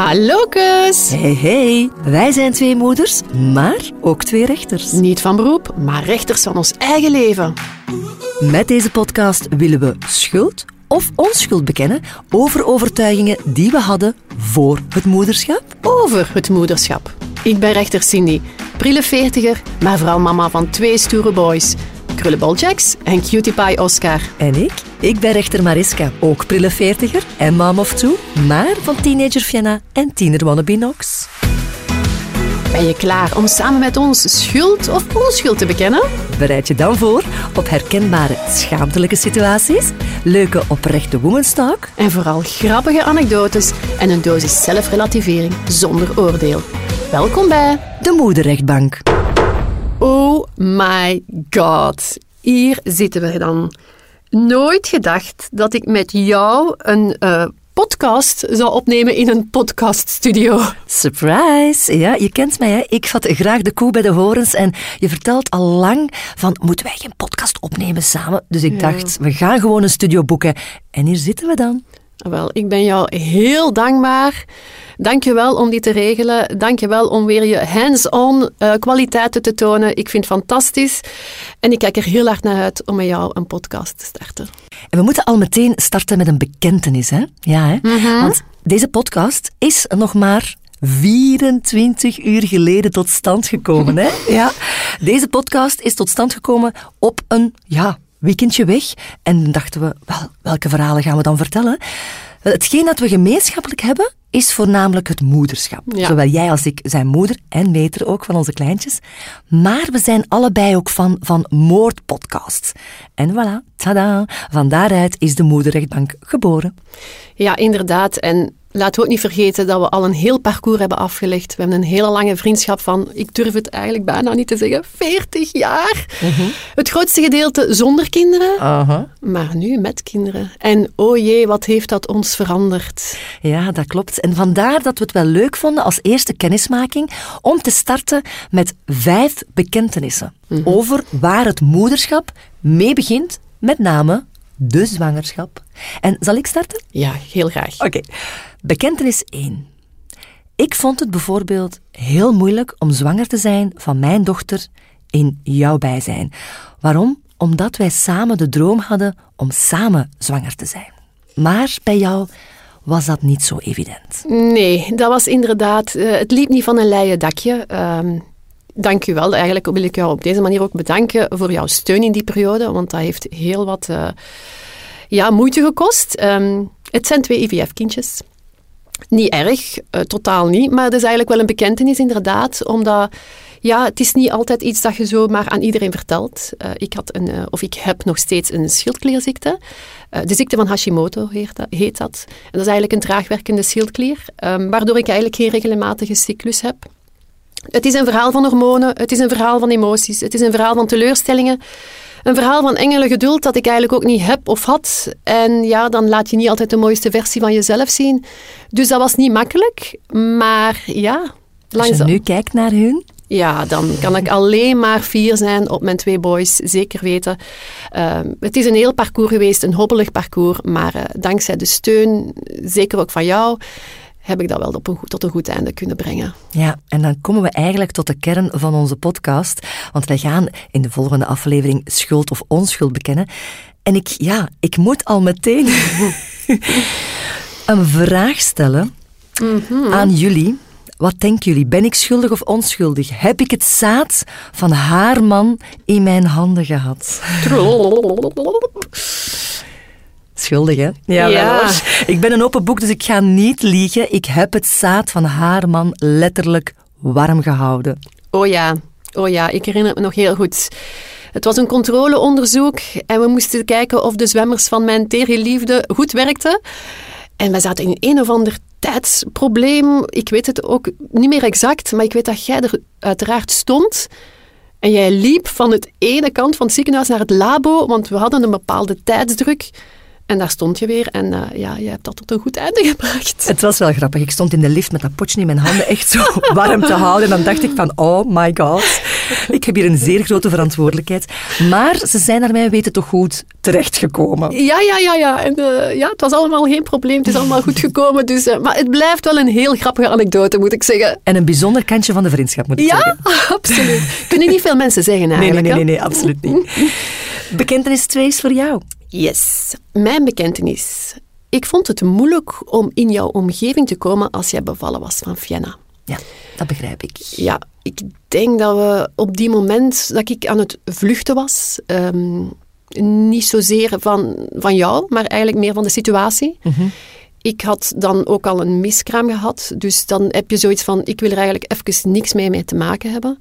Hallo kus! Hey hey, wij zijn twee moeders, maar ook twee rechters. Niet van beroep, maar rechters van ons eigen leven. Met deze podcast willen we schuld of onschuld bekennen over overtuigingen die we hadden voor het moederschap. Over het moederschap. Ik ben rechter Cindy, prille veertiger, maar vooral mama van twee stoere boys. Krullenbol Jacks en Cutie Pie Oscar. En ik? Ik ben rechter Mariska, ook prille veertiger en mom of two, maar van teenager Fianna en tiener wannabe Nox. Ben je klaar om samen met ons schuld of onschuld te bekennen? Bereid je dan voor op herkenbare schaamtelijke situaties, leuke oprechte women's talk En vooral grappige anekdotes en een dosis zelfrelativering zonder oordeel. Welkom bij de moederrechtbank. Oh my god. Hier zitten we dan. Nooit gedacht dat ik met jou een eh, podcast zou opnemen in een podcaststudio. Surprise! Ja, je kent mij, hè? Ik vat graag de koe bij de horens en je vertelt al lang van, moeten wij geen podcast opnemen samen? Dus ik dacht, we gaan gewoon een studio boeken. En hier zitten we dan. Wel, ik ben jou heel dankbaar. Dank je wel om dit te regelen. Dank je wel om weer je hands-on eh, kwaliteiten te tonen. Ik vind het fantastisch. En ik kijk er heel hard naar uit om met jou een podcast te starten. En we moeten al meteen starten met een bekentenis, hè? Ja, hè? Want deze podcast is nog maar 24 uur geleden tot stand gekomen, hè? Ja. Deze podcast is tot stand gekomen op een, ja, weekendje weg. En dan dachten we, wel, welke verhalen gaan we dan vertellen? Wel, Hetgeen dat we gemeenschappelijk hebben, is voornamelijk het moederschap. Ja. Zowel jij als ik zijn moeder en meter ook van onze kleintjes. Maar we zijn allebei ook van, van moordpodcasts. En voilà, tada, van daaruit is de moederrechtbank geboren. Ja, inderdaad. En laten we ook niet vergeten dat we al een heel parcours hebben afgelegd. We hebben een hele lange vriendschap van, ik durf het eigenlijk bijna niet te zeggen, 40 jaar. Het grootste gedeelte zonder kinderen, maar nu met kinderen. En oh jee, wat heeft dat ons veranderd. Ja, dat klopt. En vandaar dat we het wel leuk vonden als eerste kennismaking om te starten met vijf bekentenissen over waar het moederschap mee begint, met name de zwangerschap. En zal ik starten? Ja, heel graag. Oké. Bekentenis 1. Ik vond het bijvoorbeeld heel moeilijk om zwanger te zijn van mijn dochter in jouw bijzijn. Waarom? Omdat wij samen de droom hadden om samen zwanger te zijn. Maar bij jou was dat niet zo evident. Nee, dat was inderdaad, eh, het liep niet van een leien dakje. Ehm, dank u wel. Eigenlijk wil ik jou op deze manier ook bedanken voor jouw steun in die periode, want dat heeft heel wat eh, ja, moeite gekost. Ehm, het zijn twee IVF-kindjes. Niet erg, eh, totaal niet, maar het is eigenlijk wel een bekentenis inderdaad, omdat ja, het is niet altijd iets dat je zomaar aan iedereen vertelt. Eh, ik had een, of ik heb nog steeds een schildklierziekte. De ziekte van Hashimoto heet dat, dat. En dat is eigenlijk een traagwerkende schildklier, ehm, waardoor ik eigenlijk geen regelmatige cyclus heb. Het is een verhaal van hormonen, het is een verhaal van emoties, het is een verhaal van teleurstellingen. Een verhaal van engelen geduld dat ik eigenlijk ook niet heb of had. En ja, dan laat je niet altijd de mooiste versie van jezelf zien. Dus dat was niet makkelijk, maar ja, Als je langzaam. nu kijkt naar hun, Ja, dan kan ik alleen maar fier zijn op mijn twee boys, zeker weten. Ehm, het is een heel parcours geweest, een hobbelig parcours, maar eh, dankzij de steun, zeker ook van jou, heb ik dat wel op een, goed- tot een goed einde kunnen brengen. Ja, en dan komen we eigenlijk tot de kern van onze podcast. Want wij gaan in de volgende aflevering schuld of onschuld bekennen. En ik, ja, ik moet al meteen een vraag stellen aan jullie. Wat denken jullie? Ben ik schuldig of onschuldig? Heb ik het zaad van haar man in mijn handen gehad? Schuldig, hè? Ja. Ik ben een open boek, dus ik ga niet liegen. Ik heb het zaad van haar man letterlijk warm gehouden. Oh ja, oh ja, ik herinner het me nog heel goed. Het was een controleonderzoek en we moesten kijken of de zwemmers van mijn teergeliefde goed werkten. En we zaten in een of ander tijdsprobleem. Ik weet het ook niet meer exact, maar ik weet dat jij er uiteraard stond. En jij liep van het ene kant van het ziekenhuis naar het labo, want we hadden een bepaalde tijdsdruk. En daar stond je weer en eh, ja, je hebt dat tot een goed einde gebracht. Het was wel grappig. Ik stond in de lift met dat potje in mijn handen echt zo warm te houden. En dan dacht ik van, oh my god. ik heb hier een zeer grote verantwoordelijkheid. Maar ze zijn naar mij weten toch goed terechtgekomen. Ja, ja, ja, ja. En, uh, ja. Het was allemaal geen probleem. Het is allemaal goed gekomen. Dus, uh, maar het blijft wel een heel grappige anekdote, moet ik zeggen. En een bijzonder kantje van de vriendschap, moet ik ja, zeggen. Ja, absoluut. Kunnen niet veel mensen zeggen eigenlijk. Nee, nee, nee, nee, absoluut niet. Bekentenis 2 is voor jou. Yes, mijn bekentenis. Ik vond het moeilijk om in jouw omgeving te komen als jij bevallen was van Vienna. Ja, dat begrijp ik. Ja, ik denk dat we op die moment dat ik aan het vluchten was, um, niet zozeer van, van jou, maar eigenlijk meer van de situatie. Mm -hmm. Ik had dan ook al een miskraam gehad, dus dan heb je zoiets van, ik wil er eigenlijk even niks mee, mee te maken hebben.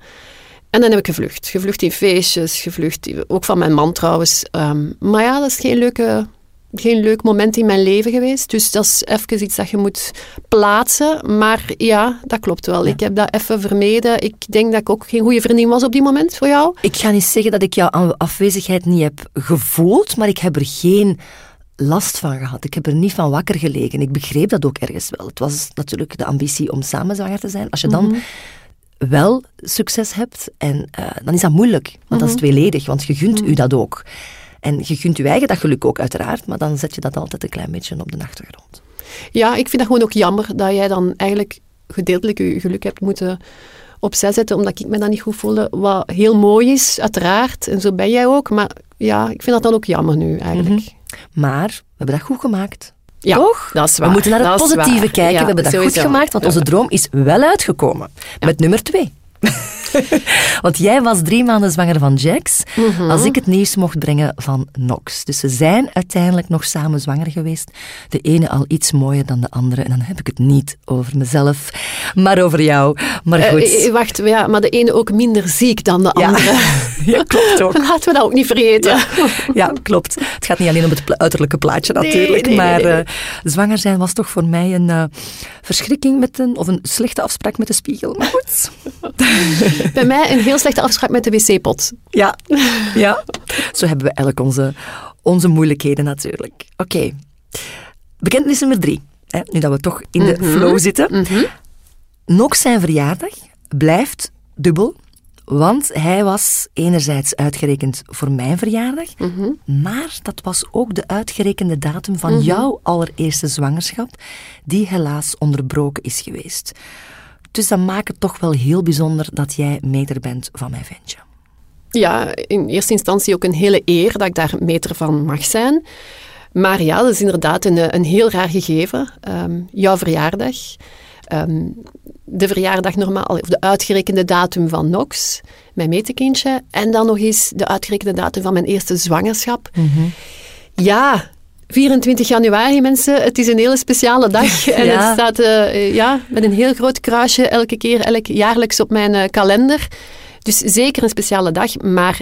En dan heb ik gevlucht. Gevlucht in feestjes, gevlucht, ook van mijn man trouwens. Um, maar ja, dat is geen leuke geen leuk moment in mijn leven geweest. Dus dat is even iets dat je moet plaatsen. Maar ja, dat klopt wel. Ja. Ik heb dat even vermeden. Ik denk dat ik ook geen goede vriendin was op die moment voor jou. Ik ga niet zeggen dat ik jouw afwezigheid niet heb gevoeld, maar ik heb er geen last van gehad. Ik heb er niet van wakker gelegen. Ik begreep dat ook ergens wel. Het was natuurlijk de ambitie om samen zwanger te zijn. Als je dan mm -hmm. Wel succes hebt, en, uh, dan is dat moeilijk. Want mm -hmm. dat is tweeledig, want je gunt mm -hmm. u dat ook. En je gunt je eigen dat geluk ook, uiteraard, maar dan zet je dat altijd een klein beetje op de achtergrond. Ja, ik vind dat gewoon ook jammer dat jij dan eigenlijk gedeeltelijk je geluk hebt moeten opzij zetten, omdat ik me dan niet goed voelde. Wat heel mooi is, uiteraard, en zo ben jij ook, maar ja, ik vind dat dan ook jammer nu eigenlijk. Mm -hmm. Maar we hebben dat goed gemaakt. Ja, Toch? Dat is waar. We moeten naar het dat positieve kijken. Ja, we hebben dat sowieso. goed gemaakt, want onze droom is wel uitgekomen. Met nummer twee. Want jij was drie maanden zwanger van Jax, mm -hmm. als ik het nieuws mocht brengen van Nox. Dus we zijn uiteindelijk nog samen zwanger geweest. De ene al iets mooier dan de andere. En dan heb ik het niet over mezelf, maar over jou. Maar goed. Uh, wacht, ja, maar de ene ook minder ziek dan de andere. Ja, ja klopt ook. Laten we dat ook niet vergeten. Ja, ja, klopt. Het gaat niet alleen om het uiterlijke plaatje natuurlijk, nee, nee, maar nee. Uh, zwanger zijn was toch voor mij een uh, verschrikking met een, of een slechte afspraak met de spiegel. Maar goed. Bij mij een heel slechte afspraak met de wc-pot. Ja, ja. Zo hebben we elk onze, onze moeilijkheden natuurlijk. Oké. Okay. Bekentenis nummer drie. Hè, nu dat we toch in de mm -hmm. flow zitten. Mm -hmm. Nog zijn verjaardag blijft dubbel. Want hij was enerzijds uitgerekend voor mijn verjaardag, mm -hmm. maar dat was ook de uitgerekende datum van Mhm. jouw allereerste zwangerschap, die helaas onderbroken is geweest. Dus dat maakt het toch wel heel bijzonder dat jij meter bent van mijn ventje. Ja, in eerste instantie ook een hele eer dat ik daar meter van mag zijn. Maar ja, dat is inderdaad een, een heel raar gegeven. Um, jouw verjaardag, um, de verjaardag normaal, of de uitgerekende datum van Nox, mijn metekindje, en dan nog eens de uitgerekende datum van mijn eerste zwangerschap. Mm -hmm. Ja, 24 januari, mensen. Het is een hele speciale dag. En Ja. het staat uh, ja, met een heel groot kruisje elke keer, elk jaarlijks op mijn uh, kalender. Dus zeker een speciale dag. Maar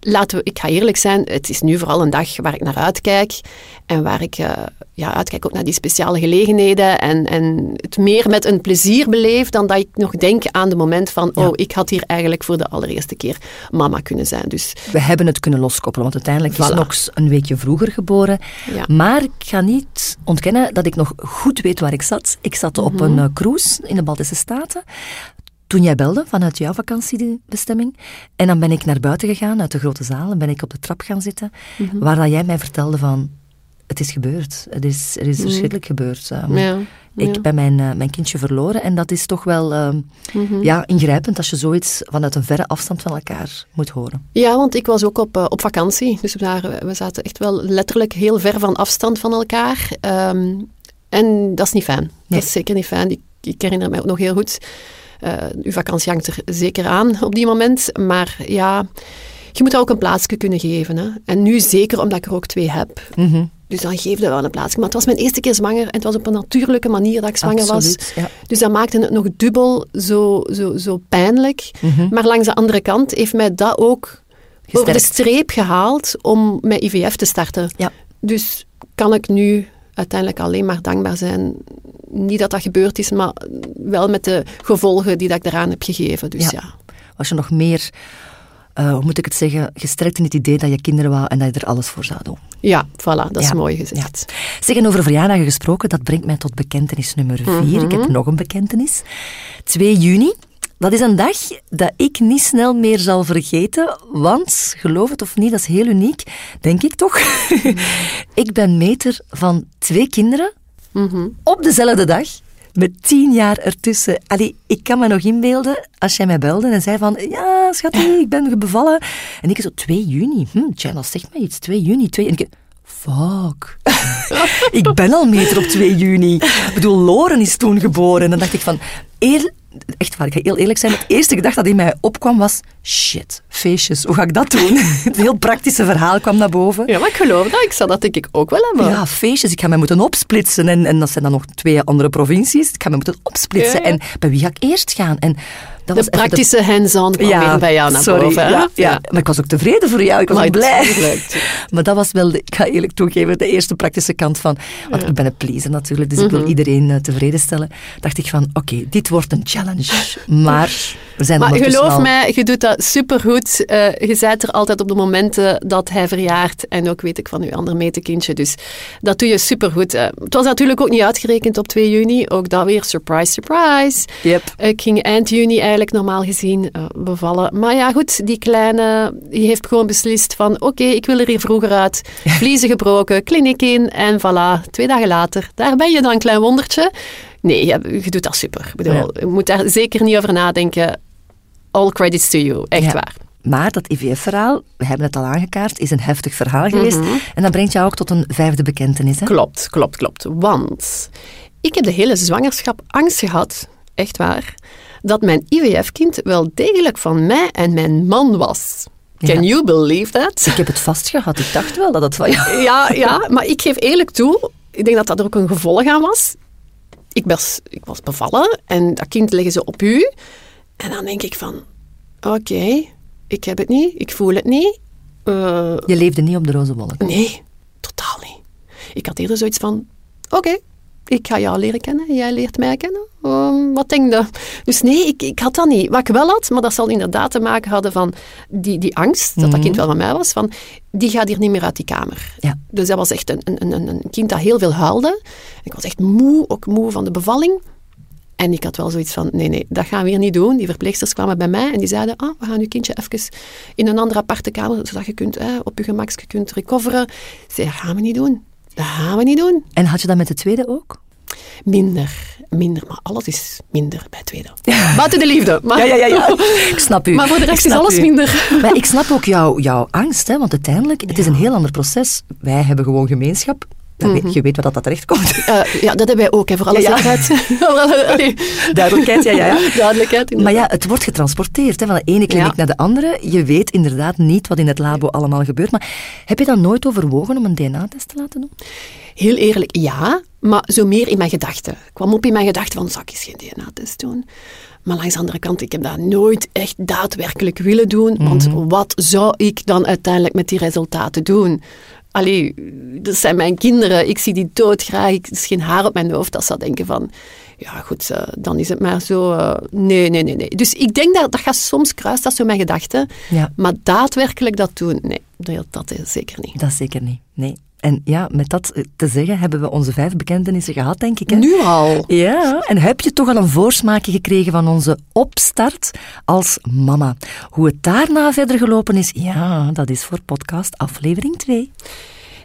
laten we, ik ga eerlijk zijn, het is nu vooral een dag waar ik naar uitkijk. En waar ik uh, ja, uitkijk ook naar die speciale gelegenheden. En, en het meer met een plezier beleef dan dat ik nog denk aan het moment van... Ja. Oh, ik had hier eigenlijk voor de allereerste keer mama kunnen zijn. Dus We hebben het kunnen loskoppelen, want uiteindelijk is Voilà. Nox een weekje vroeger geboren. ja. Maar ik ga niet ontkennen dat ik nog goed weet waar ik zat. Ik zat op Mhm. een uh, cruise in de Baltische Staten. Toen jij belde vanuit jouw vakantiebestemming. En dan ben ik naar buiten gegaan, uit de grote zaal. En ben ik op de trap gaan zitten. Mhm. Waar dat jij mij vertelde van... Het is gebeurd. Het is, er is Mhm. verschrikkelijk gebeurd. Um, Ja, Ik ben mijn, uh, mijn kindje verloren. En dat is toch wel um, Mhm. ja, ingrijpend als je zoiets vanuit een verre afstand van elkaar moet horen. Ja, want ik was ook op, uh, op vakantie. Dus we, waren, we zaten echt wel letterlijk heel ver van afstand van elkaar. Um, en dat is niet fijn. Nee. Dat is zeker niet fijn. Ik, ik herinner me ook nog heel goed. Uh, uw vakantie hangt er zeker aan op die moment. Maar ja, je moet dat ook een plaatsje kunnen geven. Hè? En nu zeker omdat ik er ook twee heb. Mm -hmm. Dus dan geef je wel een plaatsje. Maar het was mijn eerste keer zwanger. En het was op een natuurlijke manier dat ik zwanger Absoluut, was. Ja. Dus dat maakte het nog dubbel zo, zo, zo pijnlijk. Mm -hmm. Maar langs de andere kant heeft mij dat ook Gesterkt. over de streep gehaald om met IVF te starten. Ja. Dus kan ik nu uiteindelijk alleen maar dankbaar zijn. Niet dat dat gebeurd is, maar wel met de gevolgen die dat ik daaraan heb gegeven. Dus ja. ja. Was je nog meer, uh, hoe moet ik het zeggen, gestrekt in het idee dat je kinderen wou en dat je er alles voor zou doen? Ja, voilà, dat is mooi gezegd. Ja. Zeggen over verjaardagen gesproken, dat brengt mij tot bekentenis nummer vier. Mm -hmm. Ik heb nog een bekentenis. 2 juni dat is een dag dat ik niet snel meer zal vergeten, want, geloof het of niet, dat is heel uniek, denk ik toch. ik ben meter van twee kinderen op dezelfde dag. Met tien jaar ertussen. Allee, ik kan me nog inbeelden als jij mij belde en zei van... Ja, schat, ik ben bevallen. En ik zo, 2 juni. Hm, tja, dat zegt mij iets. 2 juni, 2... En ik, fuck. ik ben al meter op 2 juni. Ik bedoel, Loren is toen geboren. En dan dacht ik van... Eer, echt waar, ik ga heel eerlijk zijn. Het eerste gedachte dat in mij opkwam was... Shit, feestjes, hoe ga ik dat doen? Het heel praktische verhaal kwam naar boven. Ja, maar ik geloof dat. Ik zou dat denk ik ook wel hebben. Ja, feestjes. Ik ga mij moeten opsplitsen. En, en dat zijn dan nog twee andere provincies. Ik ga mij moeten opsplitsen. Ja, ja. En bij wie ga ik eerst gaan? En dat de praktische hands-on kwam weer bij jou naar sorry, boven. Ja, ja. maar ik was ook tevreden voor jou. Ik was ook blij. Maar dat was wel, de, ik ga eerlijk toegeven, de eerste praktische kant van... Want ik ben een pleaser natuurlijk, dus ik Mhm. wil iedereen eh, tevreden stellen. Dacht ik van, oké, dit wordt een challenge. Maar we zijn Maar geloof al- mij, je doet dat supergoed. Eh je bent er altijd op de momenten dat hij verjaart. En ook weet ik van uw ander metekindje. Dus dat doe je supergoed. Eh, het was natuurlijk ook niet uitgerekend op 2 juni. Ook dat weer, surprise, surprise. Yep. Ik ging eind juni eigenlijk normaal gezien eh, bevallen. Maar ja, goed, die kleine die heeft gewoon beslist van... Oké, ik wil er hier vroeger uit. Vliezen gebroken, kliniek in en voilà. Twee dagen later, daar ben je dan, klein wondertje. Nee, je, je doet dat super. Ik bedoel, Ja. Je moet daar zeker niet over nadenken. All credits to you, echt Ja. waar. Maar dat IVF-verhaal, we hebben het al aangekaart, is een heftig verhaal geweest. Mhm. En dat brengt jou ook tot een vijfde bekentenis. Hè? Klopt, klopt, klopt. Want ik heb de hele zwangerschap angst gehad, echt waar, dat mijn IVF-kind wel degelijk van mij en mijn man was. Can Ja. you believe that? Ik heb het vastgehad. Ik dacht wel dat het van jou... Ja, ja, maar ik geef eerlijk toe, ik denk dat dat er ook een gevolg aan was. Ik was, ik was bevallen en dat kind leggen ze op u. En dan denk ik van, oké, ik heb het niet, ik voel het niet. Eh, Je leefde niet op de roze wolk. nee, totaal niet. Ik had eerder zoiets van, oké, ik ga jou leren kennen, jij leert mij kennen. Ehm, wat denk je? Dus nee, ik, ik had dat niet. Wat ik wel had, maar dat zal inderdaad te maken hadden van die, die angst, dat dat kind wel van mij was, van die gaat hier niet meer uit die kamer. Ja. Dus dat was echt een, een, een, een kind dat heel veel huilde. Ik was echt moe, ook moe van de bevalling. En ik had wel zoiets van, nee, nee, dat gaan we hier niet doen. Die verpleegsters kwamen bij mij en die zeiden, ah, we gaan uw kindje even in een andere aparte kamer, zodat je kunt, op je gemakje kunt recoveren. Ik zei, dat gaan we niet doen. Dat gaan we niet doen. En had je dat met de tweede ook? Minder, minder, maar alles is minder bij tweede. Buiten de liefde. Maar, Ja, ja, ja, ja. Ik snap u. maar voor de rest is alles u. minder. Maar ik snap ook jouw, jouw angst, hè, want uiteindelijk, het is een heel ander proces. Wij hebben gewoon gemeenschap. Weet- je weet wat dat, dat terecht komt. Eh, ja, dat hebben wij ook, hè, voor alle Ja, ja. Duidelijkheid, ja, ja, ja. Duidelijkheid, Maar ja, het wordt getransporteerd hè, van de ene kliniek naar de andere. Je weet inderdaad niet wat in het labo allemaal gebeurt. Maar heb je dan nooit overwogen om een DNA-test te laten doen? Heel eerlijk, ja, maar zo meer in mijn gedachten. Ik kwam op in mijn gedachten van, zal ik eens geen DNA-test doen? Maar langs de andere kant, ik heb dat nooit echt daadwerkelijk willen doen. Want wat zou ik dan uiteindelijk met die resultaten doen? Allee, dat zijn mijn kinderen. Ik zie die doodgraag. Ik- Er is geen haar op mijn hoofd. Dat zou denken van... Ja, goed, eh, dan is het maar zo... eh, nee, nee, nee, nee. Dus ik denk dat dat gaat soms kruist, dat zo mijn gedachten. Ja. Maar daadwerkelijk dat doen, nee. Dat, dat is zeker niet. Dat zeker niet, nee. En ja, met dat eh, te zeggen hebben we onze vijf bekentenissen gehad, denk ik. Hè? Nu al. Ja, en heb je toch al een voorsmaakje gekregen van onze opstart als mama? Hoe het daarna verder gelopen is, ja, dat is voor podcast aflevering 2.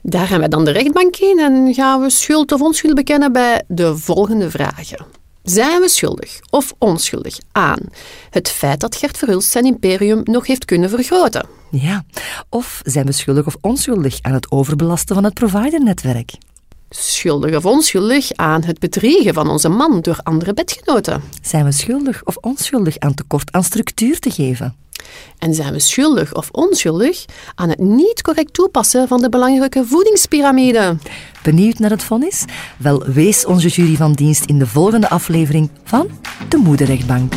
Daar gaan wij dan de rechtbank in en gaan we schuld of onschuld bekennen bij de volgende vragen. Zijn we schuldig of onschuldig aan het feit dat Gert Verhulst zijn imperium nog heeft kunnen vergroten? Ja, of zijn we schuldig of onschuldig aan het overbelasten van het providernetwerk? Schuldig of onschuldig aan het bedriegen van onze man door andere bedgenoten? Zijn we schuldig of onschuldig aan tekort aan structuur te geven? En zijn we schuldig of onschuldig aan het niet correct toepassen van de belangrijke voedingspyramide? Benieuwd naar het vonnis? Wel, wees onze jury van dienst in de volgende aflevering van De Moederrechtbank.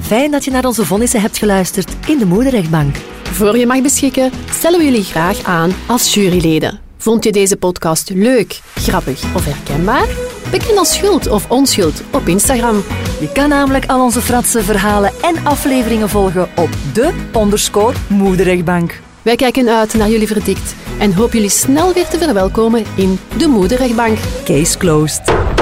Fijn dat je naar onze vonnissen hebt geluisterd in de Moederrechtbank. Voor je mag beschikken, stellen we jullie graag aan als juryleden. Vond je deze podcast leuk, grappig of herkenbaar? Beken als schuld of onschuld op Instagram. Je kan namelijk al onze fratse verhalen en afleveringen volgen op de onderscore Moederrechtbank. Wij kijken uit naar jullie verdict en hoop jullie snel weer te verwelkomen in de Moederrechtbank. Case closed.